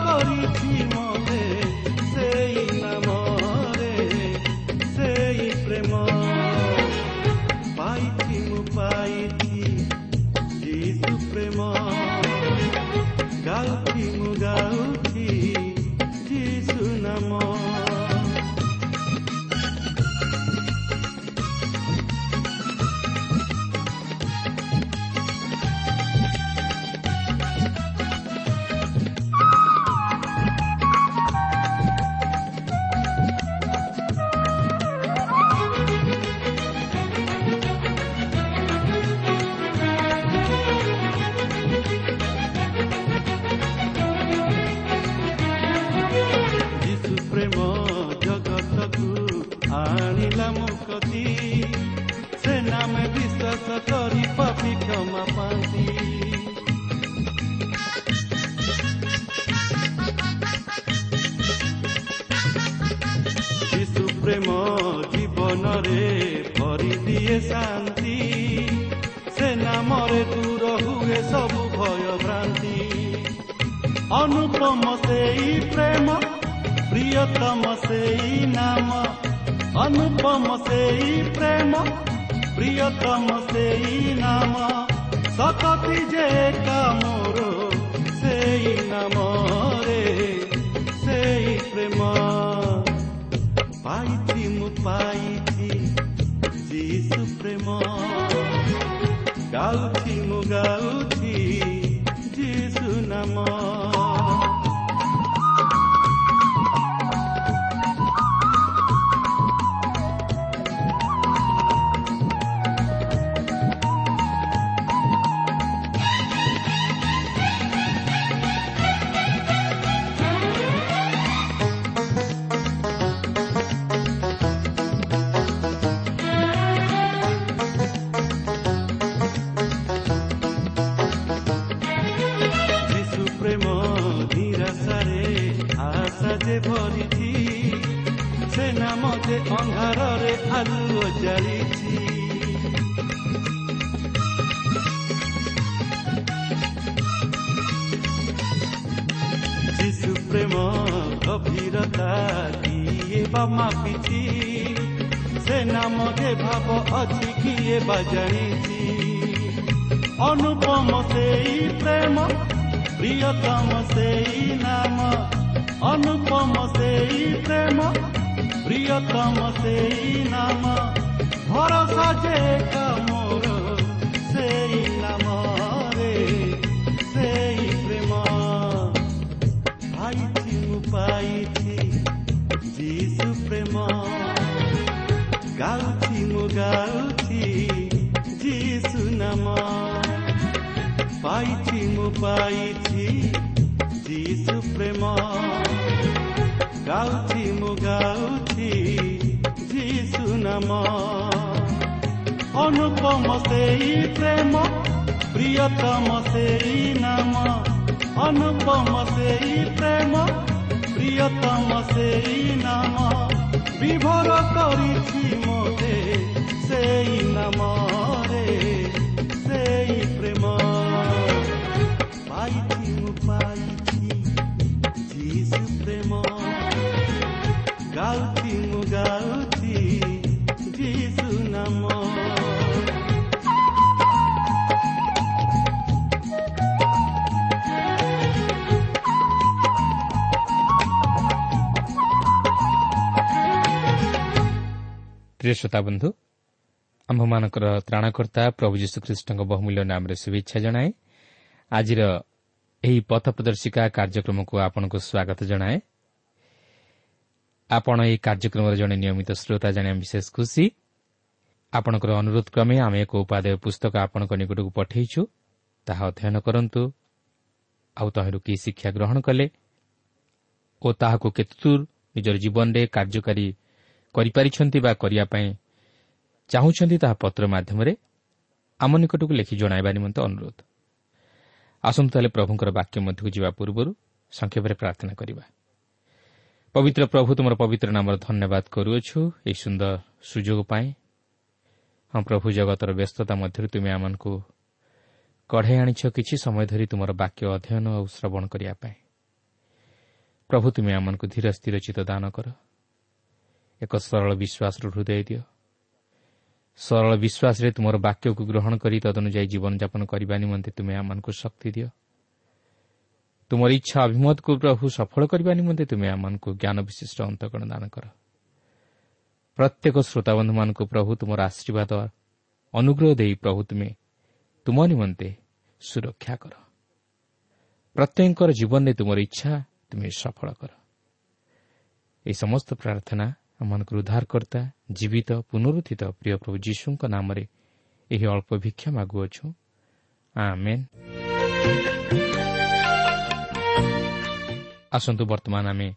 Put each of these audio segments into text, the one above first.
କରିଛି ମତେ ସେଇ ନାମରେ ପ୍ରେମ ଜୀବନରେ ଭରିଦିଏ ଶାନ୍ତି। ସେ ନାମରେ ଦୂର ହୁଏ ସବୁ ଭୟ ଭ୍ରାନ୍ତି। ଅନୁପମ ସେଇ ପ୍ରେମ ପ୍ରିୟତମ ସେଇ ନାମ। ଅନୁପମ ସେଇ ପ୍ରେମ ପ୍ରିୟତମ ସେଇ ନାମ। ସତତି ଯେ କାମର ସେଇ ନାମରେ প্ৰেম গাউঠি মু যিচু নামৰ। ସେଇ ନାମ ଭରସା ଯେ କାମର ସେଇ ନାମରେ ସେଇ ପ୍ରେମ ପାଇଛି ମୁଁ ପାଇଛି ଯୀଶୁ ପ୍ରେମ ଗାଉଛି ମୁଁ ଗାଉଛି ଯୀଶୁ ନାମ ପାଇଛି ମୁଁ ପାଇଛି ଯୀଶୁ ପ୍ରେମ ଗାଉଛି ମୁଁ ଗାଉଛି ନାମ ଅନୁପମ ସେଇ ପ୍ରେମ ପ୍ରିୟତମ ସେଇ ନାମ। ଅନୁପମ ସେଇ ପ୍ରେମ ପ୍ରିୟତମ ସେଇ ନାମ। ବିଭୋର କରିଛି ମୋତେ ସେଇ ପ୍ରେମ। ପାଇଛି ପ୍ରେମ। ଗାଉଛି ପ୍ରିୟ ଶ୍ରୋତା ବନ୍ଧୁ ଆମ୍ଭମାନଙ୍କର ତ୍ରାଣକର୍ତ୍ତା ପ୍ରଭୁ ଯୀଶୁଖ୍ରୀଷ୍ଟଙ୍କ ବହୁମୂଲ୍ୟ ନାମରେ ଶୁଭେଚ୍ଛା ଜଣାଏ। ଆଜିର ଏହି ପଥ ପ୍ରଦର୍ଶିକା କାର୍ଯ୍ୟକ୍ରମକୁ ଆପଣଙ୍କୁ ସ୍ୱାଗତ ଜଣାଏ। ଆପଣ ଏହି କାର୍ଯ୍ୟକ୍ରମର ଜଣେ ନିୟମିତ ଶ୍ରୋତା ଜାଣିବା ବିଶେଷ ଖୁସି। ଆପଣଙ୍କର ଅନୁରୋଧ କ୍ରମେ ଆମେ ଏକ ଉପାଦେୟ ପୁସ୍ତକ ଆପଣଙ୍କ ନିକଟକୁ ପଠାଇଛୁ। ତାହା ଅଧ୍ୟୟନ କରନ୍ତୁ। ଆଉ ତହିଁରୁ କି ଶିକ୍ଷା ଗ୍ରହଣ କଲେ ଓ ତାହାକୁ କେତେଦୂର ନିଜର ଜୀବନରେ କାର୍ଯ୍ୟକାରୀ କରିପାରିଛନ୍ତି ବା କରିବା ପାଇଁ ଚାହୁଁଛନ୍ତି ତାହା ପତ୍ର ମାଧ୍ୟମରେ ଆମ ନିକଟକୁ ଲେଖି ଜଣାଇବା ନିମନ୍ତେ ଅନୁରୋଧ। ଆସନ୍ତୁ ତାହେଲେ ପ୍ରଭୁଙ୍କର ବାକ୍ୟ ମଧ୍ୟକୁ ଯିବା ପୂର୍ବରୁ ସଂକ୍ଷେପରେ ପ୍ରାର୍ଥନା କରିବା। ପବିତ୍ର ପ୍ରଭୁ ତୁମର ପବିତ୍ର ନାମର ଧନ୍ୟବାଦ କରୁଅଛୁ ଏହି ସୁନ୍ଦର ସୁଯୋଗ ପାଇଁ। ହଁ ପ୍ରଭୁ ଜଗତର ବ୍ୟସ୍ତତା ମଧ୍ୟରୁ ତୁମେ ଆମମାନଙ୍କୁ କଢ଼ାଇ ଆଣିଛ କିଛି ସମୟ ଧରି ତୁମର ବାକ୍ୟ ଅଧ୍ୟୟନ ଆଉ ଶ୍ରବଣ କରିବା ପାଇଁ। ପ୍ରଭୁ ତୁମେ ଆମମାନଙ୍କୁ ଧୀର ସ୍ଥିର ଚିତ ଦାନ କର। ଏକ ସରଳ ବିଶ୍ୱାସର ହୃଦୟ ଦିଅ। ସରଳ ବିଶ୍ୱାସରେ ତୁମର ବାକ୍ୟକୁ ଗ୍ରହଣ କରି ତଦନୁଯାୟୀ ଜୀବନଯାପନ କରିବା ନିମନ୍ତେ ତୁମେ ଆମମାନଙ୍କୁ ଶକ୍ତି ଦିଅ। ତୁମର ଇଚ୍ଛା ଅଭିମତକୁ ପ୍ରଭୁ ସଫଳ କରିବା ନିମନ୍ତେ ତୁମେ ଆମମାନଙ୍କୁ ଜ୍ଞାନ ବିଶିଷ୍ଟ ଅନ୍ତକରଣ ଦାନ କର। ପ୍ରତ୍ୟେକ ଶ୍ରୋତାବନ୍ଧୁମାନଙ୍କୁ ପ୍ରଭୁ ତୁମର ଆଶୀର୍ବାଦ ଅନୁଗ୍ରହ ଦେଇ ପ୍ରଭୁ ତୁମେ ତୁମ ନିମନ୍ତେ ସୁରକ୍ଷା କର। ପ୍ରତ୍ୟେକଙ୍କର ଜୀବନରେ ତୁମର ଇଚ୍ଛା ତୁମେ ସଫଳ କର। ଏହି ସମସ୍ତ ପ୍ରାର୍ଥନା ଆମମାନଙ୍କର ଉଦ୍ଧାରକର୍ତ୍ତା ଜୀବିତ ପୁନରୁଦ୍ଧିତ ପ୍ରିୟ ପ୍ରଭୁ ଯୀଶୁଙ୍କ ନାମରେ ଏହି ଅଳ୍ପ ଭିକ୍ଷା ମାଗୁଅଛୁ। ଆସନ୍ତୁ ବର୍ତ୍ତମାନ ଆମେ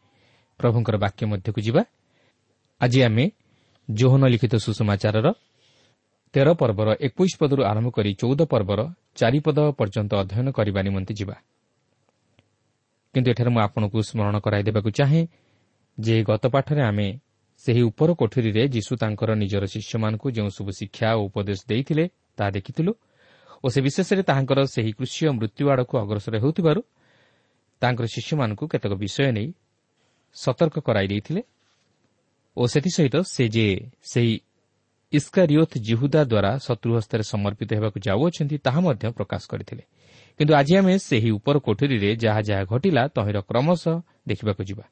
ପ୍ରଭୁଙ୍କର ବାକ୍ୟ ମଧ୍ୟକୁ ଯିବା। ଆଜି ଆମେ ଜୋହନ ଲିଖିତ ସୁଷମାଚାରର ତେର ପର୍ବର ଏକୋଇଶ ପଦରୁ ଆରମ୍ଭ କରି ଚଉଦ ପର୍ବର ଚାରିପଦ ପର୍ଯ୍ୟନ୍ତ ଅଧ୍ୟୟନ କରିବା ନିମନ୍ତେ ଯିବା। କିନ୍ତୁ ଏଠାରେ ମୁଁ ଆପଣଙ୍କୁ ସ୍ମରଣ କରାଇଦେବାକୁ ଚାହେଁ ଯେ ଗତ ପାଠରେ ଆମେ ସେହି ଉପର କୋଠରୀରେ ଯୀଶୁ ତାଙ୍କର ନିଜର ଶିଷ୍ୟମାନଙ୍କୁ ଯେଉଁ ସବୁ ଶିକ୍ଷା ଓ ଉପଦେଶ ଦେଇଥିଲେ ତାହା ଦେଖିଥିଲୁ ଓ ସେ ବିଶେଷରେ ତାହାଙ୍କର ସେହି କୃଷି ମୃତ୍ୟୁ ଆଡ଼କୁ ଅଗ୍ରସର ହେଉଥିବାରୁ ତାଙ୍କର ଶିଷ୍ୟମାନଙ୍କୁ କେତେକ ବିଷୟ ନେଇ ସତର୍କ କରାଇ ଦେଇଥିଲେ ଓ ସେଥିସହିତ ସେ ଯେ ସେହି ଇସ୍କାରିଓଥ୍ ଜିହୁଦା ଦ୍ୱାରା ଶତ୍ରୁହସ୍ତରେ ସମର୍ପିତ ହେବାକୁ ଯାଉଅଛନ୍ତି ତାହା ମଧ୍ୟ ପ୍ରକାଶ କରିଥିଲେ। କିନ୍ତୁ ଆଜି ଆମେ ସେହି ଉପର କୋଠରୀରେ ଯାହା ଯାହା ଘଟିଲା ତହିଁର କ୍ରମଶଃ ଦେଖିବାକୁ ଯିବା।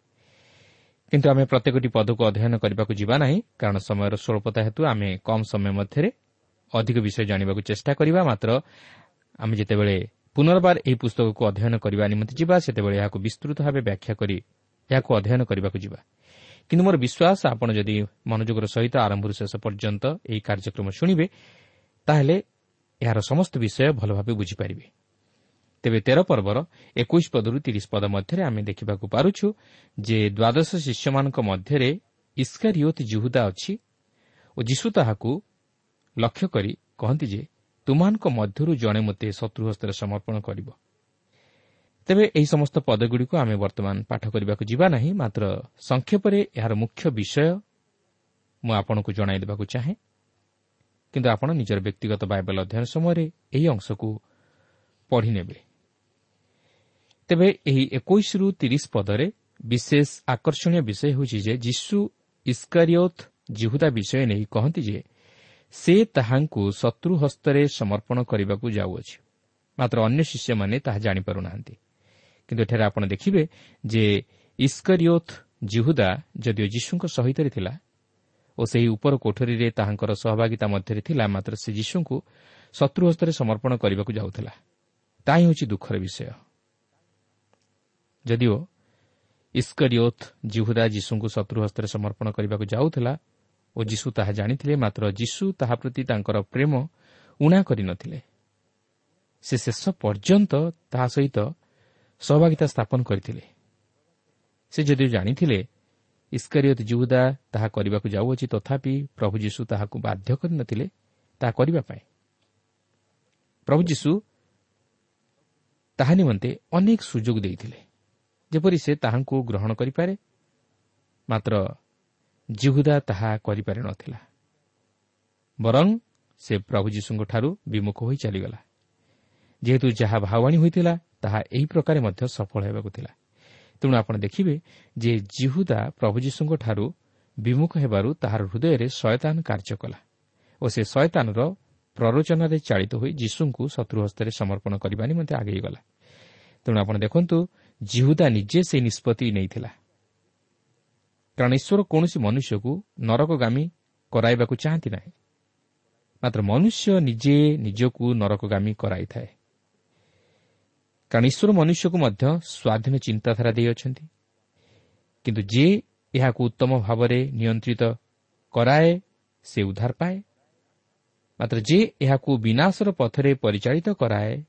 କିନ୍ତୁ ଆମେ ପ୍ରତ୍ୟେକଟି ପଦକୁ ଅଧ୍ୟୟନ କରିବାକୁ ଯିବା ନାହିଁ କାରଣ ସମୟର ସ୍ୱଳ୍ପତା ହେତୁ ଆମେ କମ୍ ସମୟ ମଧ୍ୟରେ ଅଧିକ ବିଷୟ ଜାଣିବାକୁ ଚେଷ୍ଟା କରିବା। ମାତ୍ର ଆମେ ଯେତେବେଳେ ପୁନର୍ବାର ଏହି ପୁସ୍ତକକୁ ଅଧ୍ୟୟନ କରିବା ନିମନ୍ତେ ଯିବା ସେତେବେଳେ ଏହାକୁ ବିସ୍ତୃତ ଭାବେ ବ୍ୟାଖ୍ୟା କରି ଏହାକୁ ଅଧ୍ୟୟନ କରିବାକୁ ଯିବା। କିନ୍ତୁ ମୋର ବିଶ୍ୱାସ ଆପଣ ଯଦି ମନୋଯୋଗର ସହିତ ଆରମ୍ଭରୁ ଶେଷ ପର୍ଯ୍ୟନ୍ତ ଏହି କାର୍ଯ୍ୟକ୍ରମ ଶୁଣିବେ ତାହେଲେ ଏହାର ସମସ୍ତ ବିଷୟ ଭଲ ଭାବେ ବୁଝିପାରିବେ। ତେବେ ତେର ପର୍ବର ଏକୋଇଶ ପଦରୁ ତିରିଶ ପଦ ମଧ୍ୟରେ ଆମେ ଦେଖିବାକୁ ପାରୁଛୁ ଯେ ଦ୍ୱାଦଶ ଶିଷ୍ୟମାନଙ୍କ ମଧ୍ୟରେ ଇସ୍କାରିଓତ ଜୁହୁଦା ଅଛି ଓ ଯୀଶୁ ତାହାକୁ ଲକ୍ଷ୍ୟ କରି କହନ୍ତି ଯେ ତୁମାନଙ୍କ ମଧ୍ୟରୁ ଜଣେ ମୋତେ ଶତ୍ରୁହସ୍ତରେ ସମର୍ପଣ କରିବ। ତେବେ ଏହି ସମସ୍ତ ପଦଗୁଡ଼ିକୁ ଆମେ ବର୍ତ୍ତମାନ ପାଠ କରିବାକୁ ଯିବା ନାହିଁ ମାତ୍ର ସଂକ୍ଷେପରେ ଏହାର ମୁଖ୍ୟ ବିଷୟ ମୁଁ ଆପଣଙ୍କୁ ଜଣାଇ ଦେବାକୁ ଚାହେଁ। କିନ୍ତୁ ଆପଣ ନିଜର ବ୍ୟକ୍ତିଗତ ବାଇବଲ ଅଧ୍ୟୟନ ସମୟରେ ଏହି ଅଂଶକୁ ପଢ଼ିନେବେ। ତେବେ ଏହି ଏକୋଇଶରୁ ତିରିଶ ପଦରେ ବିଶେଷ ଆକର୍ଷଣୀୟ ବିଷୟ ହେଉଛି ଯେ ଯୀଶୁ ଇସ୍କାରିଓଥ୍ ଜିହୁଦା ବିଷୟ ନେଇ କହନ୍ତି ଯେ ସେ ତାହାଙ୍କୁ ଶତ୍ରୁ ହସ୍ତରେ ସମର୍ପଣ କରିବାକୁ ଯାଉଅଛି। ମାତ୍ର ଅନ୍ୟ ଶିଷ୍ୟମାନେ ତାହା ଜାଣିପାରୁନାହାନ୍ତି। କିନ୍ତୁ ଏଠାରେ ଆପଣ ଦେଖିବେ ଯେ ଇସ୍କରିଓଥ୍ ଜିହୁଦା ଯଦିଓ ଯୀଶୁଙ୍କ ସହିତ ଥିଲା ଓ ସେହି ଉପର କୋଠରୀରେ ତାହାଙ୍କର ସହଭାଗିତା ମଧ୍ୟରେ ଥିଲା ମାତ୍ର ସେ ଯୀଶୁଙ୍କୁ ଶତ୍ରୁ ହସ୍ତରେ ସମର୍ପଣ କରିବାକୁ ଯାଉଥିଲା। ତାହା ହେଉଛି ଦୁଃଖର ବିଷୟ। ଯଦିଓ ଇସ୍କରିଓଥ୍ ଜିହୁଦା ଯୀଶୁଙ୍କୁ ଶତ୍ରୁ ହସ୍ତରେ ସମର୍ପଣ କରିବାକୁ ଯାଉଥିଲା ଓ ଯୀଶୁ ତାହା ଜାଣିଥିଲେ ମାତ୍ର ଯୀଶୁ ତାହା ପ୍ରତି ତାଙ୍କର ପ୍ରେମ ଉଣା କରିନଥିଲେ ସେ ଶେଷ ପର୍ଯ୍ୟନ୍ତ ତାହା ସହିତ ସହଭାଗିତା ସ୍ଥାପନ କରିଥିଲେ। ସେ ଯଦିଓ ଜାଣିଥିଲେ ଇସ୍କାରିୟତ ଜୁହୁଦା ତାହା କରିବାକୁ ଯାଉଅଛି ତଥାପି ପ୍ରଭୁ ଯୀଶୁ ତାହାକୁ ବାଧ୍ୟ କରିନଥିଲେ ତାହା କରିବା ପାଇଁ। ପ୍ରଭୁ ଯୀଶୁ ତାହା ନିମନ୍ତେ ଅନେକ ସୁଯୋଗ ଦେଇଥିଲେ। ଯେପରି ସେ ତାହାଙ୍କୁ ଗ୍ରହଣ କରିପାରେ ମାତ୍ର ଜିହୁଦା ତାହା କରିପାରିନଥିଲା ବରଂ ସେ ପ୍ରଭୁ ଯୀଶୁଙ୍କଠାରୁ ବିମୁଖ ହୋଇ ଚାଲିଗଲା। ଯେହେତୁ ଯାହା ଭାବାଣୀ ହୋଇଥିଲା ତାହା ଏହି ପ୍ରକାରେ ମଧ୍ୟ ସଫଳ ହେବାକୁ ଥିଲା। ତେଣୁ ଆପଣ ଦେଖିବେ ଯେ ଜିହୁଦା ପ୍ରଭୁ ଯୀଶୁଙ୍କଠାରୁ ବିମୁଖ ହେବାରୁ ତାହାର ହୃଦୟରେ ଶୟତାନ କାର୍ଯ୍ୟ କଲା ଓ ସେ ଶୟତାନର ପ୍ରରୋଚନାରେ ଚାଳିତ ହୋଇ ଯୀଶୁଙ୍କୁ ଶତ୍ରୁ ହସ୍ତରେ ସମର୍ପଣ କରିବା ନିମନ୍ତେ ଆଗେଇଗଲା। ତେଣୁ ଆପଣ ଦେଖନ୍ତୁ ଜିହୁଦା ନିଜେ ସେହି ନିଷ୍ପତ୍ତି ନେଇଥିଲା। କାରଣ ଈଶ୍ୱର କୌଣସି ମନୁଷ୍ୟକୁ ନରକଗାମୀ କରାଇବାକୁ ଚାହାନ୍ତି ନାହିଁ। ମାତ୍ର ମନୁଷ୍ୟ ନିଜେ ନିଜକୁ ନରକଗାମୀ କରାଇଥାଏ। କାରଣ ଈଶ୍ୱର ମନୁଷ୍ୟକୁ ମଧ୍ୟ ସ୍ୱାଧୀନ ଚିନ୍ତାଧାରା ଦେଇଅଛନ୍ତି କିନ୍ତୁ ଯିଏ ଏହାକୁ ଉତ୍ତମ ଭାବରେ ନିୟନ୍ତ୍ରିତ କରାଏ ସେ ଉଦ୍ଧାର ପାଏ। ମାତ୍ର ଯିଏ ଏହାକୁ ବିନାଶର ପଥରେ ପରିଚାଳିତ କରାଏ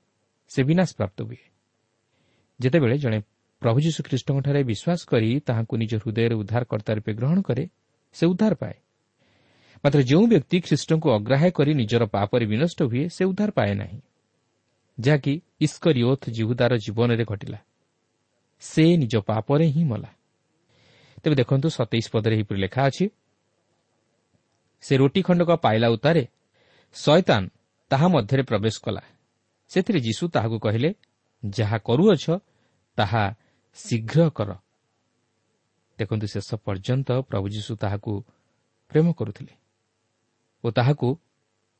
ସେ ବିନାଶ ପ୍ରାପ୍ତ ହୁଏ। ଯେତେବେଳେ ଜଣେ ପ୍ରଭୁ ଯୀଶୁଖ୍ରୀଷ୍ଟଙ୍କଠାରେ ବିଶ୍ୱାସ କରି ତାହାଙ୍କୁ ନିଜ ହୃଦୟରେ ଉଦ୍ଧାରକର୍ତ୍ତା ରୂପେ ଗ୍ରହଣ କରେ ସେ ଉଦ୍ଧାର ପାଏ। ମାତ୍ର ଯେଉଁ ବ୍ୟକ୍ତି ଖ୍ରୀଷ୍ଟଙ୍କୁ ଅଗ୍ରାହ୍ୟ କରି ନିଜର ପାପରେ ବିନଷ୍ଟ ହୁଏ ସେ ଉଦ୍ଧାର ପାଏ ନାହିଁ। ଯାହାକି ଇସ୍କରିଓଥ ଜିହୁଦାର ଜୀବନରେ ଘଟିଲା। ସେ ନିଜ ପାପରେ ହିଁ ମଲା। ତେବେ ଦେଖନ୍ତୁ ସତେଇଶ ପଦରେ ଏହିପରି ଲେଖା ଅଛି ସେ ରୋଟି ଖଣ୍ଡକ ପାଇଲା ଉତ୍ତାରେ ଶୟତାନ ତାହା ମଧ୍ୟରେ ପ୍ରବେଶ କଲା। ସେଥିରେ ଯୀଶୁ ତାହାକୁ କହିଲେ ଯାହା କରୁଅଛ ତାହା ଶୀଘ୍ର କର। ଦେଖନ୍ତୁ ଶେଷ ପର୍ଯ୍ୟନ୍ତ ପ୍ରଭୁ ଯୀଶୁ ତାହାକୁ ପ୍ରେମ କରୁଥିଲେ ଓ ତାହାକୁ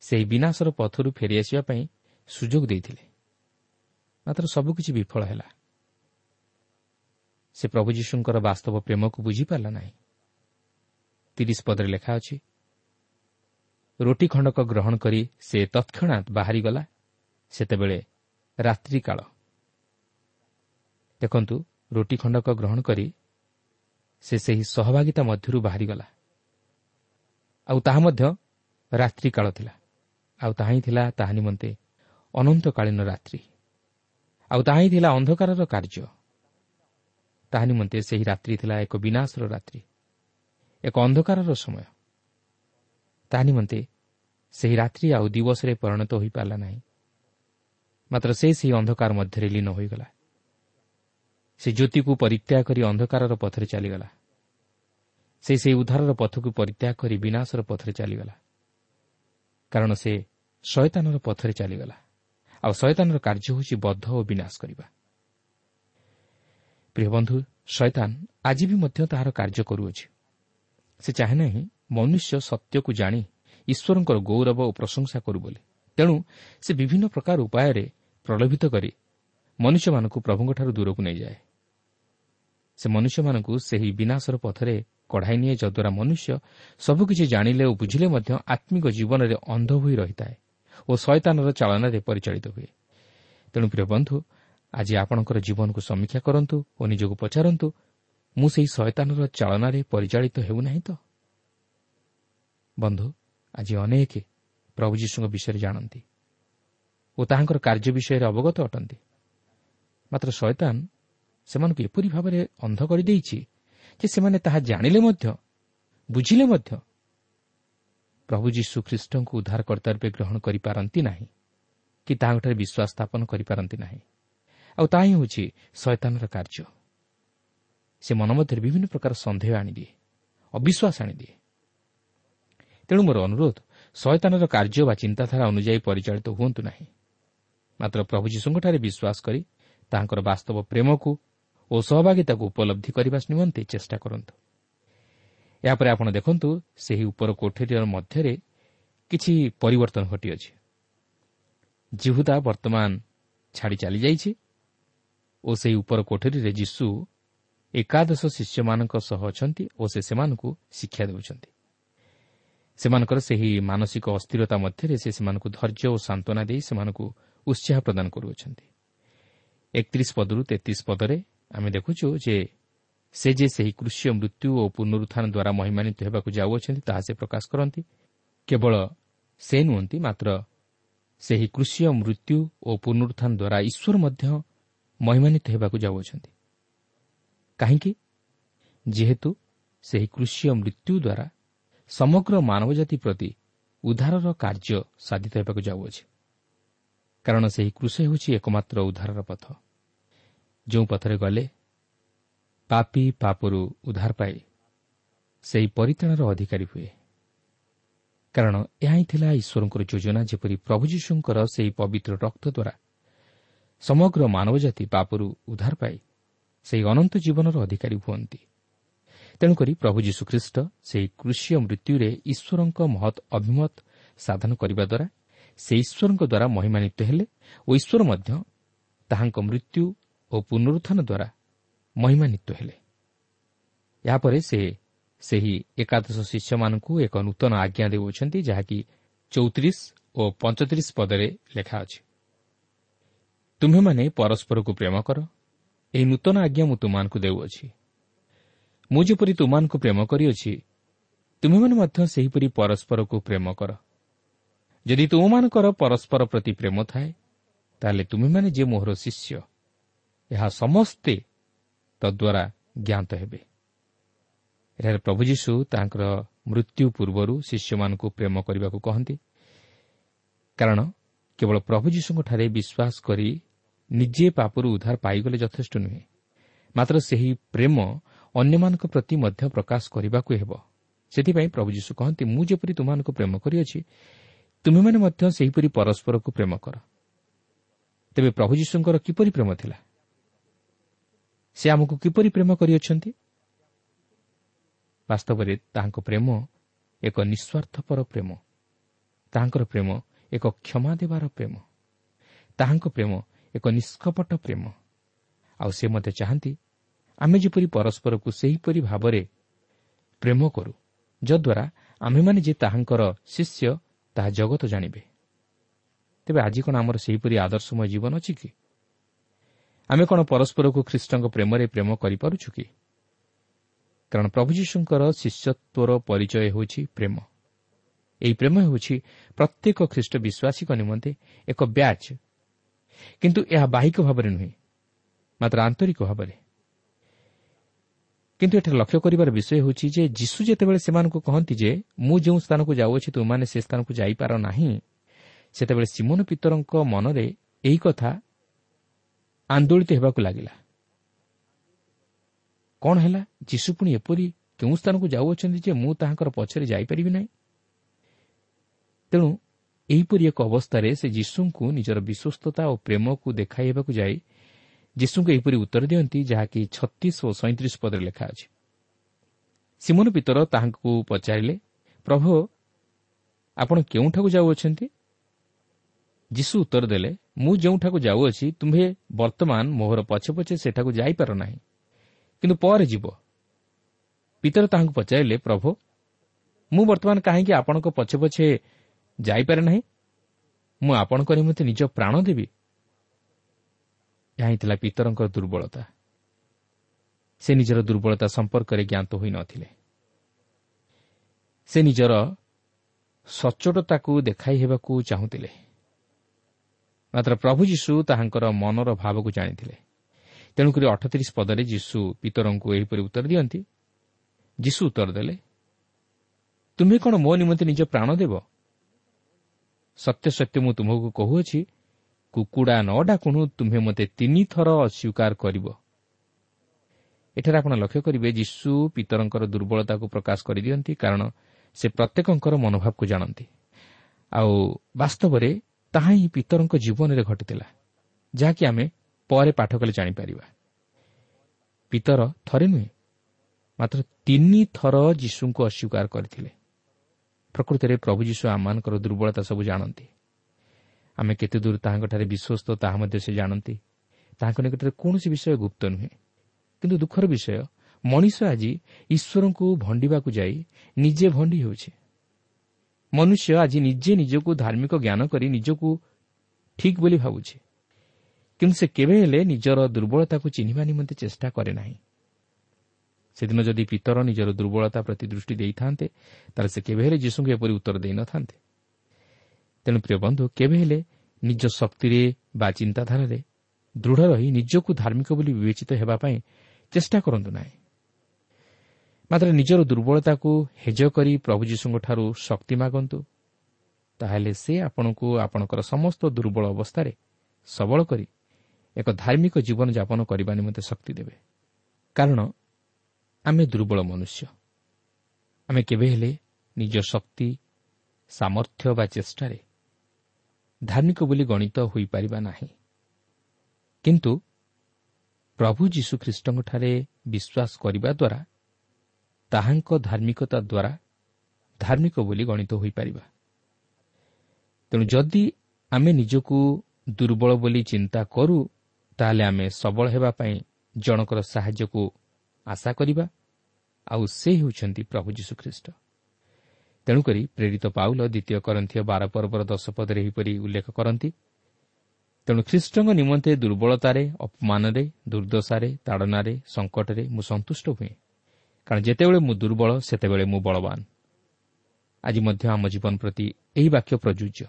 ସେହି ବିନାଶର ପଥରୁ ଫେରିଆସିବା ପାଇଁ ସୁଯୋଗ ଦେଇଥିଲେ। ମାତ୍ର ସବୁକିଛି ବିଫଳ ହେଲା। ସେ ପ୍ରଭୁ ଯୀଶୁଙ୍କର ବାସ୍ତବ ପ୍ରେମକୁ ବୁଝିପାରିଲା ନାହିଁ। ତିରିଶ ପଦରେ ଲେଖା ଅଛି ରୋଟି ଖଣ୍ଡକ ଗ୍ରହଣ କରି ସେ ତତ୍କ୍ଷଣାତ୍ ବାହାରିଗଲା। ସେତେବେଳେ ରାତ୍ରିକାଳ ଦେଖନ୍ତୁ ରୋଟି ଖଣ୍ଡକ ଗ୍ରହଣ କରି ସେ ସେହି ସହଭାଗିତା ମଧ୍ୟରୁ ବାହାରିଗଲା। ଆଉ ତାହା ମଧ୍ୟ ରାତ୍ରିକାଳ ଥିଲା। ଆଉ ତାହା ହିଁ ଥିଲା ତାହା ନିମନ୍ତେ ଅନନ୍ତକାଳୀନ ରାତ୍ରି। ଆଉ ତାହା ହିଁ ଥିଲା ଅନ୍ଧକାରର କାର୍ଯ୍ୟ। ତାହା ନିମନ୍ତେ ସେହି ରାତ୍ରି ଥିଲା ଏକ ବିନାଶର ରାତ୍ରି ଏକ ଅନ୍ଧକାରର ସମୟ। ତାହା ନିମନ୍ତେ ସେହି ରାତ୍ରି ଆଉ ଦିବସରେ ପରିଣତ ହୋଇପାରିଲା ନାହିଁ। ମାତ୍ର ସେ ସେହି ଅନ୍ଧକାର ମଧ୍ୟରେ ଲୀନ ହୋଇଗଲା। ସେ ଜ୍ୟୋତିକୁ ପରିତ୍ୟାଗ କରି ଅନ୍ଧକାରର ପଥରେ ଚାଲିଗଲା। ସେ ସେହି ଉଦ୍ଧାରର ପଥକୁ ପରିତ୍ୟାଗ କରି ବିନାଶର ପଥରେ ଚାଲିଗଲା। କାରଣ ସେ ଶୟତାନର ପଥରେ ଚାଲିଗଲା। ଆଉ ଶୟତାନର କାର୍ଯ୍ୟ ହେଉଛି ବଦ୍ଧ ଓ ବିନାଶ କରିବା। ପ୍ରିୟ ବନ୍ଧୁ ଶୈତାନ ଆଜି ବି ମଧ୍ୟ ତାହାର କାର୍ଯ୍ୟ କରୁଅଛି। ସେ ଚାହେଁ ନାହିଁ ମନୁଷ୍ୟ ସତ୍ୟକୁ ଜାଣି ଈଶ୍ୱରଙ୍କର ଗୌରବ ଓ ପ୍ରଶଂସା କରୁ ବୋଲି। ତେଣୁ ସେ ବିଭିନ୍ନ ପ୍ରକାର ଉପାୟରେ ପ୍ରଲୋଭିତ କରି ମନୁଷ୍ୟମାନଙ୍କୁ ପ୍ରଭୁଙ୍କଠାରୁ ଦୂରକୁ ନେଇଯାଏ। ସେ ମନୁଷ୍ୟମାନଙ୍କୁ ସେହି ବିନାଶର ପଥରେ କଢ଼ାଇ ନିଏ ଯଦ୍ୱାରା ମନୁଷ୍ୟ ସବୁକିଛି ଜାଣିଲେ ଓ ବୁଝିଲେ ମଧ୍ୟ ଆତ୍ମିକ ଜୀବନରେ ଅନ୍ଧ ହୋଇ ରହିଥାଏ ଓ ଶୟତାନର ଚାଳନାରେ ପରିଚାଳିତ ହୁଏ। ତେଣୁ ପ୍ରିୟ ବନ୍ଧୁ ଆଜି ଆପଣଙ୍କର ଜୀବନକୁ ସମୀକ୍ଷା କରନ୍ତୁ ଓ ନିଜକୁ ପଚାରନ୍ତୁ ମୁଁ ସେହି ଶୟତାନର ଚାଳନାରେ ପରିଚାଳିତ ହେଉନାହିଁ ତ? ବନ୍ଧୁ ଆଜି ଅନେକ ପ୍ରଭୁ ଯୀଶୁଙ୍କ ବିଷୟରେ ଜାଣନ୍ତି ଓ ତାହାଙ୍କର କାର୍ଯ୍ୟ ବିଷୟରେ ଅବଗତ ଅଟନ୍ତି। ମାତ୍ର ଶୟତାନ ସେମାନଙ୍କୁ ଏପରି ଭାବରେ ଅନ୍ଧ କରିଦେଇଛି ଯେ ସେମାନେ ତାହା ଜାଣିଲେ ମଧ୍ୟ ବୁଝିଲେ ମଧ୍ୟ ପ୍ରଭୁ ଯୀଶୁ ଖ୍ରୀଷ୍ଟଙ୍କୁ ଉଦ୍ଧାରକର୍ତ୍ତା ରୂପେ ଗ୍ରହଣ କରିପାରନ୍ତି ନାହିଁ କି ତାହାଙ୍କଠାରେ ବିଶ୍ୱାସ ସ୍ଥାପନ କରିପାରନ୍ତି ନାହିଁ। ଆଉ ତାହା ହିଁ ହେଉଛି ଶୟତାନର କାର୍ଯ୍ୟ। ସେ ମନ ମଧ୍ୟରେ ବିଭିନ୍ନ ପ୍ରକାର ସନ୍ଦେହ ଆଣିଦିଏ ଅବିଶ୍ୱାସ ଆଣିଦିଏ। ତେଣୁ ମୋର ଅନୁରୋଧ ଶୟତାନର କାର୍ଯ୍ୟ ବା ଚିନ୍ତାଧାରା ଅନୁଯାୟୀ ପରିଚାଳିତ ହୁଅନ୍ତୁ ନାହିଁ। ମାତ୍ର ପ୍ରଭୁ ଯୀଶୁଙ୍କଠାରେ ବିଶ୍ୱାସ କରି ତାହାଙ୍କର ବାସ୍ତବ ପ୍ରେମକୁ ଓ ସହଭାଗିତାକୁ ଉପଲବ୍ଧି କରିବା ନିମନ୍ତେ ଚେଷ୍ଟା କରନ୍ତୁ। ଏହାପରେ ଆପଣ ଦେଖନ୍ତୁ ସେହି ଉପର କୋଠରୀର ମଧ୍ୟରେ କିଛି ପରିବର୍ତ୍ତନ ଘଟିଅଛି। ଜିହୁଦା ବର୍ତ୍ତମାନ ଛାଡ଼ି ଚାଲିଯାଇଛି ଓ ସେହି ଉପର କୋଠରୀରେ ଯୀଶୁ ଏକାଦଶ ଶିଷ୍ୟମାନଙ୍କ ସହ ଅଛନ୍ତି ଓ ସେ ସେମାନଙ୍କୁ ଶିକ୍ଷା ଦେଉଛନ୍ତି। ସେମାନଙ୍କର ସେହି ମାନସିକ ଅସ୍ଥିରତା ମଧ୍ୟରେ ସେ ସେମାନଙ୍କୁ ଧୈର୍ଯ୍ୟ ଓ ସାନ୍ତ୍ୱନା ଦେଇ ସେମାନଙ୍କୁ ଉତ୍ସାହ ପ୍ରଦାନ କରୁଅଛନ୍ତି। ଏକତିରିଶ ପଦରୁ ତେତିଶ ପଦରେ ଆମେ ଦେଖୁଛୁ ଯେ ସେ ଯେ ସେହି କୃଷି ମୃତ୍ୟୁ ଓ ପୁନରୁତ୍ଥାନ ଦ୍ୱାରା ମହିମାନିତ ହେବାକୁ ଯାଉଅଛନ୍ତି ତାହା ସେ ପ୍ରକାଶ କରନ୍ତି। କେବଳ ସେ ନୁହନ୍ତି ମାତ୍ର ସେହି କୃଷି ମୃତ୍ୟୁ ଓ ପୁନରୁତ୍ଥାନ ଦ୍ୱାରା ଈଶ୍ୱର ମଧ୍ୟ ମହିମାନିତ ହେବାକୁ ଯାଉଅଛନ୍ତି କାହିଁକି? ଯେହେତୁ ସେହି କୃଷି ମୃତ୍ୟୁ ଦ୍ୱାରା ସମଗ୍ର ମାନବ ଜାତି ପ୍ରତି ଉଦ୍ଧାରର କାର୍ଯ୍ୟ ସାଧିତ ହେବାକୁ ଯାଉଅଛି କାରଣ ସେହି କୃଷି ହେଉଛି ଏକମାତ୍ର ଉଦ୍ଧାରର ପଥ। ଯେଉଁ ପଥରେ ଗଲେ ପାପି ପାପରୁ ଉଦ୍ଧାର ପାଏ ସେହି ପରିତାଣର ଅଧିକାରୀ ହୁଏ। କାରଣ ଏହା ହିଁ ଥିଲା ଈଶ୍ୱରଙ୍କର ଯୋଜନା ଯେପରି ପ୍ରଭୁ ଯୀଶୁଙ୍କର ସେହି ପବିତ୍ର ରକ୍ତ ଦ୍ୱାରା ସମଗ୍ର ମାନବ ଜାତି ପାପରୁ ଉଦ୍ଧାର ପାଇ ସେହି ଅନନ୍ତ ଜୀବନର ଅଧିକାରୀ ହୁଅନ୍ତି। ତେଣୁକରି ପ୍ରଭୁ ଯୀଶୁଖ୍ରୀଷ୍ଟ ସେହି କୃଷିୟ ମୃତ୍ୟୁରେ ଈଶ୍ୱରଙ୍କ ମହତ୍ ଅଭିମତ ସାଧନ କରିବା ଦ୍ୱାରା ସେ ଈଶ୍ୱରଙ୍କ ଦ୍ୱାରା ମହିମାନିତ ହେଲେ ଓ ଈଶ୍ୱର ମଧ୍ୟ ତାହାଙ୍କ ମୃତ୍ୟୁ ଓ ପୁନରୁତ୍ଥାନ ଦ୍ୱାରା ମହିମାନିତ ହେଲେ। ଏହାପରେ ସେ ସେହି ଏକାଦଶ ଶିଷ୍ୟମାନଙ୍କୁ ଏକ ନୂତନ ଆଜ୍ଞା ଦେଉଅଛନ୍ତି ଯାହାକି ଚଉତିରିଶ ଓ ପଞ୍ଚତିରିଶ ପଦରେ ଲେଖା ଅଛି। ତୁମ୍ଭେମାନେ ପରସ୍ପରକୁ ପ୍ରେମ କର ଏହି ନୂତନ ଆଜ୍ଞା ମୁଁ ତୁମମାନଙ୍କୁ ଦେଉଅଛି। ମୁଁ ଯେପରି ତୁମମାନଙ୍କୁ ପ୍ରେମ କରିଅଛି ତୁମେମାନେ ମଧ୍ୟ ସେହିପରି ପରସ୍ପରକୁ ପ୍ରେମ କର। ଯଦି ତୁମମାନଙ୍କର ପରସ୍ପର ପ୍ରତି ପ୍ରେମ ଥାଏ ତାହେଲେ ତୁମେମାନେ ଯେ ମୋହର ଶିଷ୍ୟ ଏହା ସମସ୍ତେ ତଦ୍ୱାରା ଜ୍ଞାତ ହେବେ। ଏଠାରେ ପ୍ରଭୁ ଯୀଶୁ ତାଙ୍କର ମୃତ୍ୟୁ ପୂର୍ବରୁ ଶିଷ୍ୟମାନଙ୍କୁ ପ୍ରେମ କରିବାକୁ କହନ୍ତି। କାରଣ କେବଳ ପ୍ରଭୁ ଯୀଶୁଙ୍କଠାରେ ବିଶ୍ୱାସ କରି ନିଜେ ପାପରୁ ଉଦ୍ଧାର ପାଇଗଲେ ଯଥେଷ୍ଟ ନୁହେଁ। ମାତ୍ର ସେହି ପ୍ରେମ ଅନ୍ୟମାନଙ୍କ ପ୍ରତି ମଧ୍ୟ ପ୍ରକାଶ କରିବାକୁ ହେବ। ସେଥିପାଇଁ ପ୍ରଭୁ ଯୀଶୁ କହନ୍ତି ମୁଁ ଯେପରି ତୁମମାନଙ୍କୁ ପ୍ରେମ କରିଅଛି ତୁମେମାନେ ମଧ୍ୟ ସେହିପରି ପରସ୍ପରକୁ ପ୍ରେମ କର। ତେବେ ପ୍ରଭୁ ଯୀଶୁଙ୍କର କିପରି ପ୍ରେମ ଥିଲା? ସେ ଆମକୁ କିପରି ପ୍ରେମ କରିଅଛନ୍ତି? ବାସ୍ତବରେ ତାହାଙ୍କ ପ୍ରେମ ଏକ ନିଃସ୍ୱାର୍ଥପର ପ୍ରେମ। ତାହାଙ୍କର ପ୍ରେମ ଏକ କ୍ଷମା ଦେବାର ପ୍ରେମ। ତାହାଙ୍କ ପ୍ରେମ ଏକ ନିଷ୍କପଟ ପ୍ରେମ। ଆଉ ସେ ମଧ୍ୟ ଚାହାନ୍ତି ଆମେ ଯେପରି ପରସ୍ପରକୁ ସେହିପରି ଭାବରେ ପ୍ରେମ କରୁ ଯଦ୍ୱାରା ଆମ୍ଭେମାନେ ଯେ ତାହାଙ୍କର ଶିଷ୍ୟ ତାହା ଜଗତ ଜାଣିବେ। ତେବେ ଆଜି କ'ଣ ଆମର ସେହିପରି ଆଦର୍ଶମୟ ଜୀବନ ଅଛି କି? ଆମେ କ'ଣ ପରସ୍ପରକୁ ଖ୍ରୀଷ୍ଟଙ୍କ ପ୍ରେମରେ ପ୍ରେମ କରିପାରୁଛୁ କି? କାରଣ ପ୍ରଭୁ ଯୀଶୁଙ୍କର ଶିଷ୍ୟତ୍ୱର ପରିଚୟ ହେଉଛି ପ୍ରେମ। ଏହି ପ୍ରେମ ହେଉଛି ପ୍ରତ୍ୟେକ ଖ୍ରୀଷ୍ଟ ବିଶ୍ୱାସୀଙ୍କ ନିମନ୍ତେ ଏକ ବ୍ୟାଚ୍। କିନ୍ତୁ ଏହା ବାହିକ ଭାବରେ ନୁହେଁ ମାତ୍ର ଆନ୍ତରିକ ଭାବରେ। କିନ୍ତୁ ଏଠାରେ ଲକ୍ଷ୍ୟ କରିବାର ବିଷୟ ହେଉଛି ଯେ ଯୀଶୁ ଯେତେବେଳେ ସେମାନଙ୍କୁ କହନ୍ତି ଯେ ମୁଁ ଯେଉଁ ସ୍ଥାନକୁ ଯାଉଅଛି ତୁମମାନେ ସେ ସ୍ଥାନକୁ ଯାଇପାର ନାହିଁ ସେତେବେଳେ ସିମନ ପିତରଙ୍କ ମନରେ ଏହି କଥା ଆନ୍ଦୋଳିତ ହେବାକୁ ଲାଗିଲା। କ'ଣ ହେଲା? ଯୀଶୁ ପୁଣି ଏପରି କେଉଁ ସ୍ଥାନକୁ ଯାଉଅଛନ୍ତି ଯେ ମୁଁ ତାହାଙ୍କର ପଛରେ ଯାଇପାରିବି ନାହିଁ? ତେଣୁ ଏହିପରି ଏକ ଅବସ୍ଥାରେ ସେ ଯୀଶୁଙ୍କୁ ନିଜର ବିଶ୍ୱସ୍ତତା ଓ ପ୍ରେମକୁ ଦେଖାଇ ହେବାକୁ ଯାଇ ଯୀଶୁଙ୍କୁ ଏହିପରି ଉତ୍ତର ଦିଅନ୍ତି ଯାହାକି ଛତିଶ ଓ ସଇଁତିରିଶ ପଦରେ ଲେଖା ଅଛି। ସିମନ ପିତର ତାହାଙ୍କୁ ପଚାରିଲେ ପ୍ରଭୁ ଆପଣ କେଉଁଠାକୁ ଯାଉଅଛନ୍ତି? ଯୀଶୁ ଉତ୍ତର ଦେଲେ ମୁଁ ଯେଉଁଠାକୁ ଯାଉଅଛି ତୁମ୍ଭେ ବର୍ତ୍ତମାନ ମୋହର ପଛେ ପଛେ ସେଠାକୁ ଯାଇପାର ନାହିଁ। କିନ୍ତୁ ପରେ ଯିବ ପିତର ତାହାଙ୍କୁ ପଚାରିଲେ ପ୍ରଭୁ ମୁଁ ବର୍ତ୍ତମାନ କାହିଁକି ଆପଣଙ୍କ ପଛେ ପଛେ ଯାଇପାରେ ନାହିଁ? ମୁଁ ଆପଣଙ୍କ ନିମନ୍ତେ ନିଜ ପ୍ରାଣ ଦେବି ଏହା ହିଁ ଥିଲା ପିତରଙ୍କର ଦୁର୍ବଳତା। ସେ ନିଜର ଦୁର୍ବଳତା ସମ୍ପର୍କରେ ଜ୍ଞାତ ହୋଇନଥିଲେ ସେ ନିଜର ସଚ୍ଚୋଟତାକୁ ଦେଖାଇ ହେବାକୁ ଚାହୁଁଥିଲେ। ମାତ୍ର ପ୍ରଭୁ ଯୀଶୁ ତାହାଙ୍କର ମନର ଭାବକୁ ଜାଣିଥିଲେ। ତେଣୁକରି ଅଠତିରିଶ ପଦରେ ଯୀଶୁ ପିତରଙ୍କୁ ଏହିପରି ଉତ୍ତର ଦିଅନ୍ତି। ଯୀଶୁ ଉତ୍ତର ଦେଲେ ତୁମେ କ'ଣ ମୋ ନିମନ୍ତେ ନିଜ ପ୍ରାଣ ଦେବ? ସତ୍ୟ ସତ୍ୟ ମୁଁ ତୁମକୁ କହୁଅଛି କୁକୁଡ଼ା ନ ଡାକୁଣୁ ତୁମ୍ଭେ ମୋତେ ତିନିଥର ଅସ୍ୱୀକାର କରିବ। ଏଠାରେ ଆପଣ ଲକ୍ଷ୍ୟ କରିବେ ଯୀଶୁ ପିତରଙ୍କର ଦୁର୍ବଳତାକୁ ପ୍ରକାଶ କରିଦିଅନ୍ତି କାରଣ ସେ ପ୍ରତ୍ୟେକଙ୍କର ମନୋଭାବକୁ ଜାଣନ୍ତି। ଆଉ ବାସ୍ତବରେ ତାହା ହିଁ ପିତରଙ୍କ ଜୀବନରେ ଘଟିଥିଲା ଯାହାକି ଆମେ ପରେ ପାଠ କଲେ ଜାଣିପାରିବା। ପିତର ଥରେ ନୁହେଁ ମାତ୍ର ତିନି ଥର ଯୀଶୁଙ୍କୁ ଅସ୍ୱୀକାର କରିଥିଲେ। ପ୍ରକୃତରେ ପ୍ରଭୁ ଯୀଶୁ ଆମମାନଙ୍କର ଦୁର୍ବଳତା ସବୁ ଜାଣନ୍ତି। ଆମେ କେତେ ଦୂର ତାହାଙ୍କଠାରେ ବିଶ୍ୱସ୍ତ ତାହା ମଧ୍ୟ ସେ ଜାଣନ୍ତି। ତାହାଙ୍କ ନିକଟରେ କୌଣସି ବିଷୟ ଗୁପ୍ତ ନୁହେଁ। କିନ୍ତୁ ଦୁଃଖର ବିଷୟ ମଣିଷ ଆଜି ଈଶ୍ୱରଙ୍କୁ ଭଣ୍ଡିବାକୁ ଯାଇ ନିଜେ ଭଣ୍ଡି ହେଉଛି। ମନୁଷ୍ୟ ଆଜି ନିଜେ ନିଜକୁ ଧାର୍ମିକ ଜ୍ଞାନ କରି ନିଜକୁ ଠିକ୍ ବୋଲି ଭାବୁଛି। କିନ୍ତୁ ସେ କେବେ ହେଲେ ନିଜର ଦୁର୍ବଳତାକୁ ଚିହ୍ନିବା ନିମନ୍ତେ ଚେଷ୍ଟା କରେ ନାହିଁ। ସେଦିନ ଯଦି ପିତର ନିଜର ଦୁର୍ବଳତା ପ୍ରତି ଦୃଷ୍ଟି ଦେଇଥାନ୍ତେ ତାହେଲେ ସେ କେବେ ହେଲେ ଯୀଶୁଙ୍କୁ ଏପରି ଉତ୍ତର ଦେଇନଥାନ୍ତେ ତେଣୁ ପ୍ରିୟ ବନ୍ଧୁ କେବେ ହେଲେ ନିଜ ଶକ୍ତିରେ ବା ଚିନ୍ତାଧାରାରେ ଦୃଢ଼ ରହି ନିଜକୁ ଧାର୍ମିକ ବୋଲି ବିବେଚିତ ହେବା ପାଇଁ ଚେଷ୍ଟା କରନ୍ତୁ ନାହିଁ। ମାତ୍ର ନିଜର ଦୁର୍ବଳତାକୁ ହେଜ କରି ପ୍ରଭୁ ଯୀଶୁଙ୍କଠାରୁ ଶକ୍ତି ମାଗନ୍ତୁ। ତାହେଲେ ସେ ଆପଣଙ୍କୁ ଆପଣଙ୍କର ସମସ୍ତ ଦୁର୍ବଳ ଅବସ୍ଥାରେ ସବଳ କରି ଏକ ଧାର୍ମିକ ଜୀବନଯାପନ କରିବା ନିମନ୍ତେ ଶକ୍ତି ଦେବେ। କାରଣ ଆମେ ଦୁର୍ବଳ ମନୁଷ୍ୟ। ଆମେ କେବେ ହେଲେ ନିଜ ଶକ୍ତି ସାମର୍ଥ୍ୟ ବା ଚେଷ୍ଟାରେ ଧାର୍ମିକ ବୋଲି ଗଣିତ ହୋଇପାରିବା ନାହିଁ। କିନ୍ତୁ ପ୍ରଭୁ ଯୀଶୁଖ୍ରୀଷ୍ଟଙ୍କଠାରେ ବିଶ୍ୱାସ କରିବା ଦ୍ୱାରା ତାହାଙ୍କ ଧାର୍ମିକତା ଦ୍ୱାରା ଧାର୍ମିକ ବୋଲି ଗଣିତ ହୋଇପାରିବା। ତେଣୁ ଯଦି ଆମେ ନିଜକୁ ଦୁର୍ବଳ ବୋଲି ଚିନ୍ତା କରୁ ତାହେଲେ ଆମେ ସବଳ ହେବା ପାଇଁ ଜଣଙ୍କର ସାହାଯ୍ୟକୁ ଆଶା କରିବା ଆଉ ସେ ହେଉଛନ୍ତି ପ୍ରଭୁ ଯୀଶୁଖ୍ରୀଷ୍ଟ। ତେଣୁକରି ପ୍ରେରିତ ପାଉଲ ଦ୍ୱିତୀୟ କରନ୍ଥୀୟ ବାର ପର୍ବର ଦଶ ପଦରେ ଏହିପରି ଉଲ୍ଲେଖ କରନ୍ତି ତେଣୁ ଖ୍ରୀଷ୍ଟଙ୍କ ନିମନ୍ତେ ଦୁର୍ବଳତାରେ ଅପମାନରେ ଦୁର୍ଦ୍ଦଶାରେ ତାଡ଼ନାରେ ସଙ୍କଟରେ ମୁଁ ସନ୍ତୁଷ୍ଟ ହୁଏ। କାରଣ ଯେତେବେଳେ ମୁଁ ଦୁର୍ବଳ ସେତେବେଳେ ମୁଁ ବଳବାନ। ଆଜି ମଧ୍ୟ ଆମ ଜୀବନ ପ୍ରତି ଏହି ବାକ୍ୟ ପ୍ରଯୁଜ୍ୟ।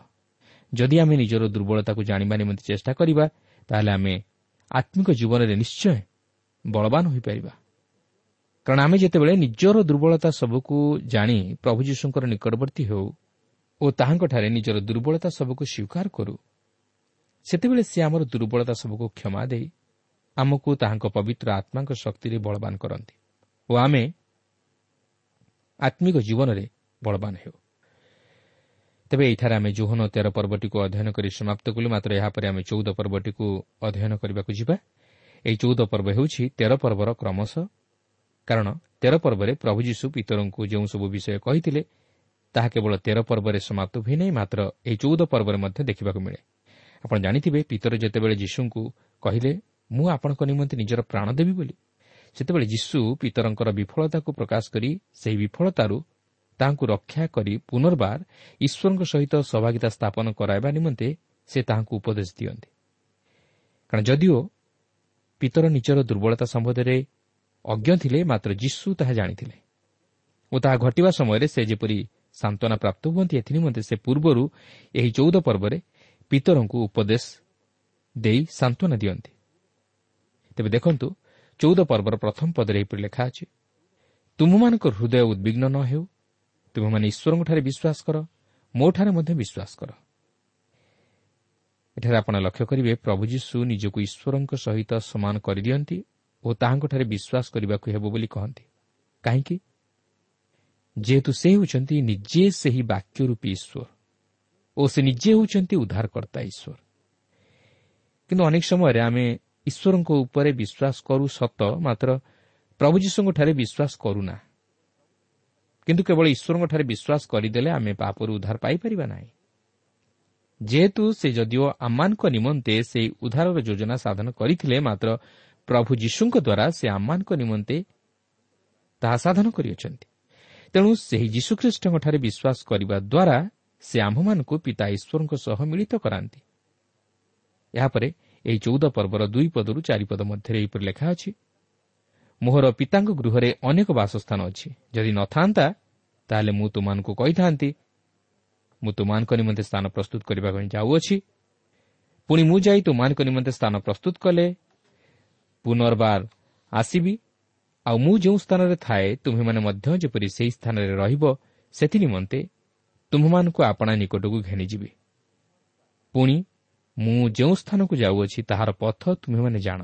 ଯଦି ଆମେ ନିଜର ଦୁର୍ବଳତାକୁ ଜାଣିବା ନିମନ୍ତେ ଚେଷ୍ଟା କରିବା ତାହେଲେ ଆମେ ଆତ୍ମିକ ଜୀବନରେ ନିଶ୍ଚୟ ବଳବାନ ହୋଇପାରିବା। କାରଣ ଆମେ ଯେତେବେଳେ ନିଜର ଦୁର୍ବଳତା ସବୁକୁ ଜାଣି ପ୍ରଭୁ ଯୀଶୁଙ୍କର ନିକଟବର୍ତ୍ତୀ ହେଉ ଓ ତାହାଙ୍କଠାରେ ନିଜର ଦୁର୍ବଳତା ସବୁକୁ ସ୍ୱୀକାର କରୁ ସେତେବେଳେ ସେ ଆମର ଦୁର୍ବଳତା ସବୁକୁ କ୍ଷମା ଦେଇ ଆମକୁ ତାହାଙ୍କ ପବିତ୍ର ଆତ୍ମାଙ୍କ ଶକ୍ତିରେ ବଳବାନ କରନ୍ତି। ଓ ଆମେ ଆତ୍ମିକ ଜୀବନରେ ବଳବାନ ହେଉ। ତେବେ ଏଠାରେ ଆମେ ଜୋହନ ତେର ପର୍ବଟିକୁ ଅଧ୍ୟୟନ କରି ସମାପ୍ତ କଲୁ। ମାତ୍ର ଏହାପରେ ଆମେ ଚଉଦ ପର୍ବଟିକୁ ଅଧ୍ୟୟନ କରିବାକୁ ଯିବା। ଏହି ଚଉଦ ପର୍ବ ହେଉଛି ତେର ପର୍ବର କ୍ରମଶଃ। କାରଣ ତେର ପର୍ବରେ ପ୍ରଭୁ ଯୀଶୁ ପିତରଙ୍କୁ ଯେଉଁ ସବୁ ବିଷୟ କହିଥିଲେ ତାହା କେବଳ ତେର ପର୍ବରେ ସମାପ୍ତ ହୁଏ ନାହିଁ ମାତ୍ର ଏହି ଚଉଦ ପର୍ବରେ ମଧ୍ୟ ଦେଖିବାକୁ ମିଳେ। ଆପଣ ଜାଣିଥିବେ ପିତର ଯେତେବେଳେ ଯୀଶୁଙ୍କୁ କହିଲେ ମୁଁ ଆପଣଙ୍କ ନିମନ୍ତେ ନିଜର ପ୍ରାଣ ଦେବି ବୋଲି ସେତେବେଳେ ଯୀଶୁ ପିତରଙ୍କର ବିଫଳତାକୁ ପ୍ରକାଶ କରି ସେହି ବିଫଳତାରୁ ତାହାଙ୍କୁ ରକ୍ଷା କରି ପୁନର୍ବାର ଈଶ୍ୱରଙ୍କ ସହିତ ସୌଭାଗିତା ସ୍ଥାପନ କରାଇବା ନିମନ୍ତେ ସେ ତାହାଙ୍କୁ ଉପଦେଶ ଦିଅନ୍ତି। କାରଣ ଯଦିଓ ପିତର ନିଜର ଦୁର୍ବଳତା ସମ୍ବନ୍ଧରେ ଅଜ୍ଞ ଥିଲେ ମାତ୍ର ଯୀଶୁ ତାହା ଜାଣିଥିଲେ ଓ ତାହା ଘଟିବା ସମୟରେ ସେ ଯେପରି ସାନ୍ତ୍ୱନା ପ୍ରାପ୍ତ ହୁଅନ୍ତି ଏଥିନିମନ୍ତେ ସେ ପୂର୍ବରୁ ଏହି ଚଉଦ ପର୍ବରେ ପିତରଙ୍କୁ ଉପଦେଶ ଦେଇ ସାନ୍ତ୍ୱନା ଦିଅନ୍ତି। ତେବେ ଦେଖନ୍ତୁ ଚଉଦ ପର୍ବର ପ୍ରଥମ ପଦରେ ଏହିପରି ଲେଖା ଅଛି ତୁମମାନଙ୍କ ହୃଦୟ ଉଦ୍ବିଗ୍ନ ନ ହେଉ ତୁମେମାନେ ଈଶ୍ୱରଙ୍କଠାରେ ବିଶ୍ୱାସ କର ମୋଠାରେ ମଧ୍ୟ ବିଶ୍ୱାସ କର। ଏଠାରେ ଆପଣ ଲକ୍ଷ୍ୟ କରିବେ ପ୍ରଭୁ ଯୀଶୁ ନିଜକୁ ଈଶ୍ୱରଙ୍କ ସହିତ ସମାନ କରିଦିଅନ୍ତି ଓ ତାହାଙ୍କଠାରେ ବିଶ୍ୱାସ କରିବାକୁ ହେବ ବୋଲି କହନ୍ତି। କାହିଁକି? ଯେହେତୁ ସେ ହେଉଛନ୍ତି ନିଜେ ସେହି ବାକ୍ୟ ରୂପୀ ଈଶ୍ୱର ଓ ସେ ନିଜେ ହେଉଛନ୍ତି ଉଦ୍ଧାରକର୍ତ୍ତା ଈଶ୍ୱର। କିନ୍ତୁ ଅନେକ ସମୟରେ ଆମେ ଈଶ୍ୱରଙ୍କ ଉପରେ ବିଶ୍ୱାସ କରୁ ସତ ମାତ୍ର ପ୍ରଭୁ ଯୀଶୁଙ୍କଠାରେ ବିଶ୍ୱାସ କରୁନା। କିନ୍ତୁ କେବଳ ଈଶ୍ୱରଙ୍କଠାରେ ବିଶ୍ୱାସ କରିଦେଲେ ଆମେ ପାପରୁ ଉଦ୍ଧାର ପାଇପାରିବା ନାହିଁ। ଯେହେତୁ ସେ ଯଦିଓ ଆମମାନଙ୍କ ନିମନ୍ତେ ସେହି ଉଦ୍ଧାରର ଯୋଜନା ସାଧନ କରିଥିଲେ ମାତ୍ର ପ୍ରଭୁ ଯୀଶୁଙ୍କ ଦ୍ୱାରା ସେ ଆମମାନଙ୍କ ନିମନ୍ତେ ତାହା ସାଧନ କରିଅଛନ୍ତି। ତେଣୁ ସେହି ଯୀଶୁଖ୍ରୀଷ୍ଟଙ୍କଠାରେ ବିଶ୍ୱାସ କରିବା ଦ୍ୱାରା ସେ ଆମ୍ଭମାନଙ୍କୁ ପିତା ଈଶ୍ୱରଙ୍କ ସହ ମିଳିତ କରାନ୍ତି। ଏହାପରେ ଏହି ଚଉଦ ପର୍ବର ଦୁଇ ପଦରୁ ଚାରିପଦ ମଧ୍ୟରେ ଏହିପରି ଲେଖା ଅଛି। ମୋହର ପିତାଙ୍କ ଗୃହରେ ଅନେକ ବାସସ୍ଥାନ ଅଛି। ଯଦି ନଥାନ୍ତା ତାହେଲେ ମୁଁ ତୁମମାନଙ୍କୁ କହିଥାନ୍ତି। ମୁଁ ତୁମାନଙ୍କ ନିମନ୍ତେ ସ୍ଥାନ ପ୍ରସ୍ତୁତ କରିବା ପାଇଁ ଯାଉଅଛି। ପୁଣି ମୁଁ ଯାଇ ତୁମାନଙ୍କ ନିମନ୍ତେ ସ୍ଥାନ ପ୍ରସ୍ତୁତ କଲେ। ପୁନର୍ବାର ଆସିବି। ଆଉ ମୁଁ ଯେଉଁ ସ୍ଥାନରେ ଥାଏ ତୁମ୍ଭେମାନେ ମଧ୍ୟ ଯେପରି ସେହି ସ୍ଥାନରେ ରହିବ ସେଥି ନିମନ୍ତେ ତୁମ୍ଭମାନଙ୍କୁ ଆପଣା ନିକଟକୁ ଘେନିଯିବି। ପୁଣି ମୁଁ ଯେଉଁ ସ୍ଥାନକୁ ଯାଉଅଛି ତାହାର ପଥ ତୁମେମାନେ ଜାଣ।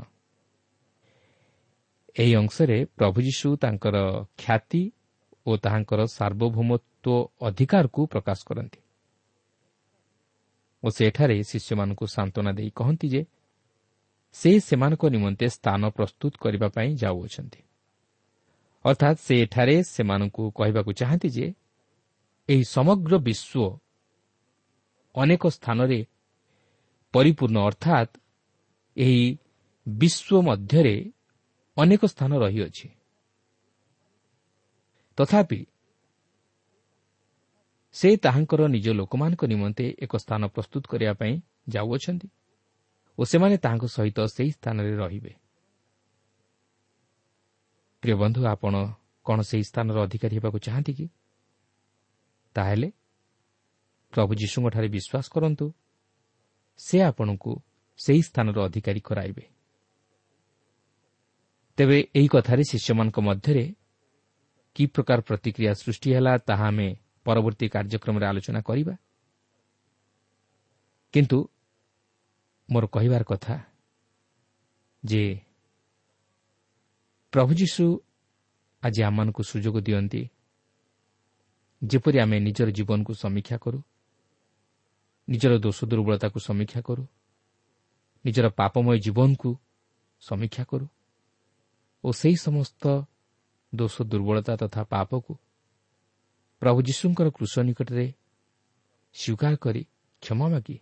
ଏହି ଅଂଶରେ ପ୍ରଭୁ ଯୀଶୁ ତାଙ୍କର ଖ୍ୟାତି ଓ ତାହାଙ୍କର ସାର୍ବଭୌମତ୍ୱ ଅଧିକାରକୁ ପ୍ରକାଶ କରନ୍ତି। ଓ ସେଠାରେ ଶିଷ୍ୟମାନଙ୍କୁ ସାନ୍ତ୍ୱନା ଦେଇ କହନ୍ତି ଯେ ସେ ସେମାନଙ୍କ ନିମନ୍ତେ ସ୍ଥାନ ପ୍ରସ୍ତୁତ କରିବା ପାଇଁ ଯାଉଅଛନ୍ତି। ଅର୍ଥାତ୍ ସେ ଏଠାରେ ସେମାନଙ୍କୁ କହିବାକୁ ଚାହାନ୍ତି ଯେ ଏହି ସମଗ୍ର ବିଶ୍ୱ ଅନେକ ସ୍ଥାନରେ ପରିପୂର୍ଣ୍ଣ ଅର୍ଥାତ୍ ଏହି ବିଶ୍ୱ ମଧ୍ୟରେ ଅନେକ ସ୍ଥାନ ରହିଅଛି। ତଥାପି ସେ ତାହାଙ୍କର ନିଜ ଲୋକମାନଙ୍କ ନିମନ୍ତେ ଏକ ସ୍ଥାନ ପ୍ରସ୍ତୁତ କରିବା ପାଇଁ ଯାଉଅଛନ୍ତି ଓ ସେମାନେ ତାହାଙ୍କ ସହିତ ସେହି ସ୍ଥାନରେ ରହିବେ। ପ୍ରିୟ ବନ୍ଧୁ ଆପଣ କ'ଣ ସେହି ସ୍ଥାନର ଅଧିକାରୀ ହେବାକୁ ଚାହାନ୍ତି କି? ତାହେଲେ ପ୍ରଭୁ ଯୀଶୁଙ୍କଠାରେ ବିଶ୍ୱାସ କରନ୍ତୁ ସେ ଆପଣଙ୍କୁ ସେହି ସ୍ଥାନର ଅଧିକାରୀ କରାଇବେ। ତେବେ ଏହି କଥାରେ ଶିଷ୍ୟମାନଙ୍କ ମଧ୍ୟରେ କି ପ୍ରକାର ପ୍ରତିକ୍ରିୟା ସୃଷ୍ଟି ହେଲା ତାହା ଆମେ ପରବର୍ତ୍ତୀ କାର୍ଯ୍ୟକ୍ରମରେ ଆଲୋଚନା କରିବା। କିନ୍ତୁ ମୋର କହିବାର କଥା ଯେ ପ୍ରଭୁ ଯୀଶୁ ଆଜି ଆମମାନଙ୍କୁ ସୁଯୋଗ ଦିଅନ୍ତି ଯେପରି ଆମେ ନିଜର ଜୀବନକୁ ସମୀକ୍ଷା କରୁ। ନିଜର ଦୋଷ ଦୁର୍ବଳତାକୁ ସମୀକ୍ଷା କରୁ। ନିଜର ପାପମୟ ଜୀବନକୁ ସମୀକ୍ଷା କରୁ। ଓ ସେହି ସମସ୍ତ ଦୋଷ ଦୁର୍ବଳତା ତଥା ପାପକୁ ପ୍ରଭୁ ଯୀଶୁଙ୍କର କୃଷ ନିକଟରେ ସ୍ୱୀକାର କରି କ୍ଷମା ମାଗି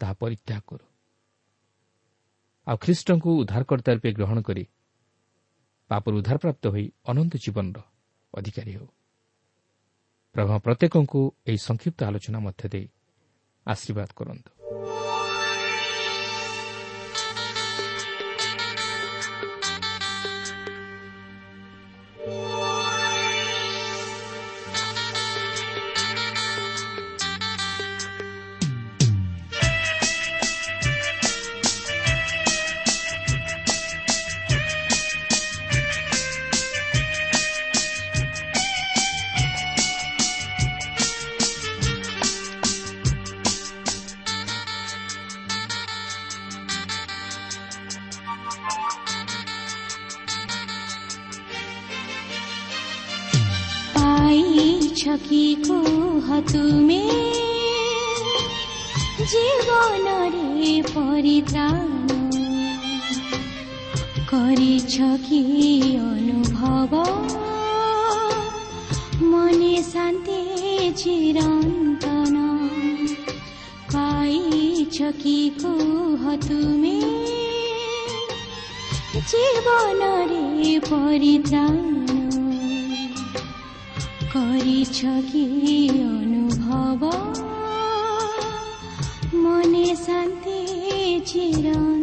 ତାହା ପରିତ୍ୟାଗ କରୁ। ଆଉ ଖ୍ରୀଷ୍ଟଙ୍କୁ ଉଦ୍ଧାରକର୍ତ୍ତା ରୂପେ ଗ୍ରହଣ କରି ପାପରୁ ଉଦ୍ଧାରପ୍ରାପ୍ତ ହୋଇ ଅନନ୍ତ ଜୀବନର ଅଧିକାରୀ ହେଉ। ପ୍ରଭା ପ୍ରତ୍ୟେକଙ୍କୁ ଏହି ସଂକ୍ଷିପ୍ତ ଆଲୋଚନା ମଧ୍ୟ ଦେଇ ଆଶୀର୍ବାଦ କରନ୍ତୁ ଛକିକୁ ତୁମେ ଜୀବନରେ ପରିତ୍ରାଣ କରିଛ କି ଅନୁଭବ ମନେ ଶାନ୍ତି ଚିରନ୍ତନ ପାଇଛ କି କୁହ ତୁମେ ଜୀବନରେ ପରିତ୍ରାଣ କରିଛ କି ଅନୁଭବ ମନେ ଶାନ୍ତି ଚିରନ୍ତନ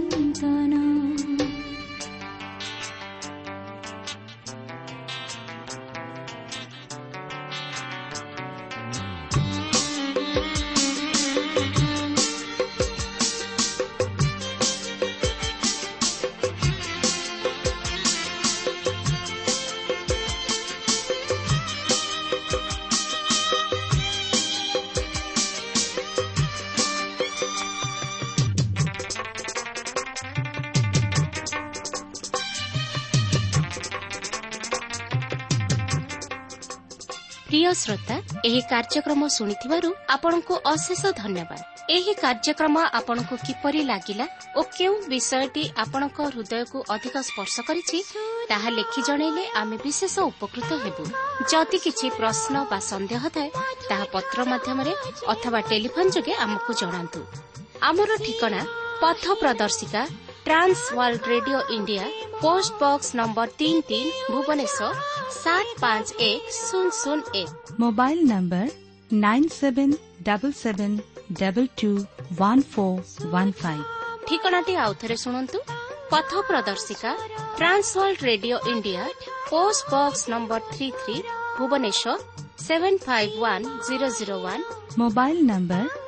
ଶ୍ରୋତା ଏହି କାର୍ଯ୍ୟକ୍ରମ ଶୁଣିଥିବାରୁ ଆପଣଙ୍କୁ ଏହି କାର୍ଯ୍ୟକ୍ରମ ଆପଣଙ୍କୁ କିପରି ଲାଗିଲା ଓ କେଉଁ ବିଷୟଟି ଆପଣଙ୍କ ହୃଦୟକୁ ଅଧିକ ସ୍ପର୍ଶ କରିଛି ତାହା ଲେଖି ଜଣାଇଲେ ଆମେ ବିଶେଷ ଉପକୃତ ହେବୁ। ଯଦି କିଛି ପ୍ରଶ୍ନ ବା ସନ୍ଦେହ ଥାଏ ତାହା ପତ୍ର ମାଧ୍ୟମରେ ଅଥବା ଟେଲିଫୋନ୍ ଯୋଗେ ଆମକୁ ଜଣାନ୍ତୁ। ଆମର ଠିକଣା ପଥ ପ୍ରଦର୍ଶିକା world radio India post box number ତିନି ତିନି ଭୁବନେଶ୍ୱର ସାତ ପାଞ୍ଚ ଏକ ଶୂନ ଶୂନ ଏକ mobile number nine seven double seven double two one four one five ଠିକଣାଟି ଆଉଥରେ ଶୁଣନ୍ତୁ ପଥ ପ୍ରଦର୍ଶିକା trans world radio India post box number three three Bhubaneswar seven five one zero zero one mobile number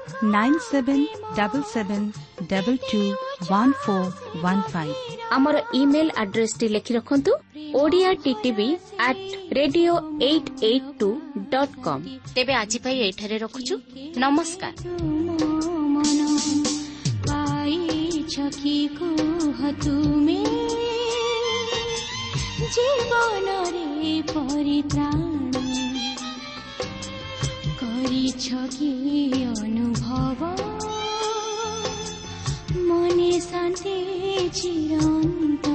আমার ইমেল আড্রেস টি লিখি রাখুন Odia TV at radio eight eight two dot com তেবে আজি পাই এইঠারে রখুছু নমস্কার জীবনরে পরিত্রাণ কৰিছ কি অনুভৱ মনে শান্তি চিৰন্ত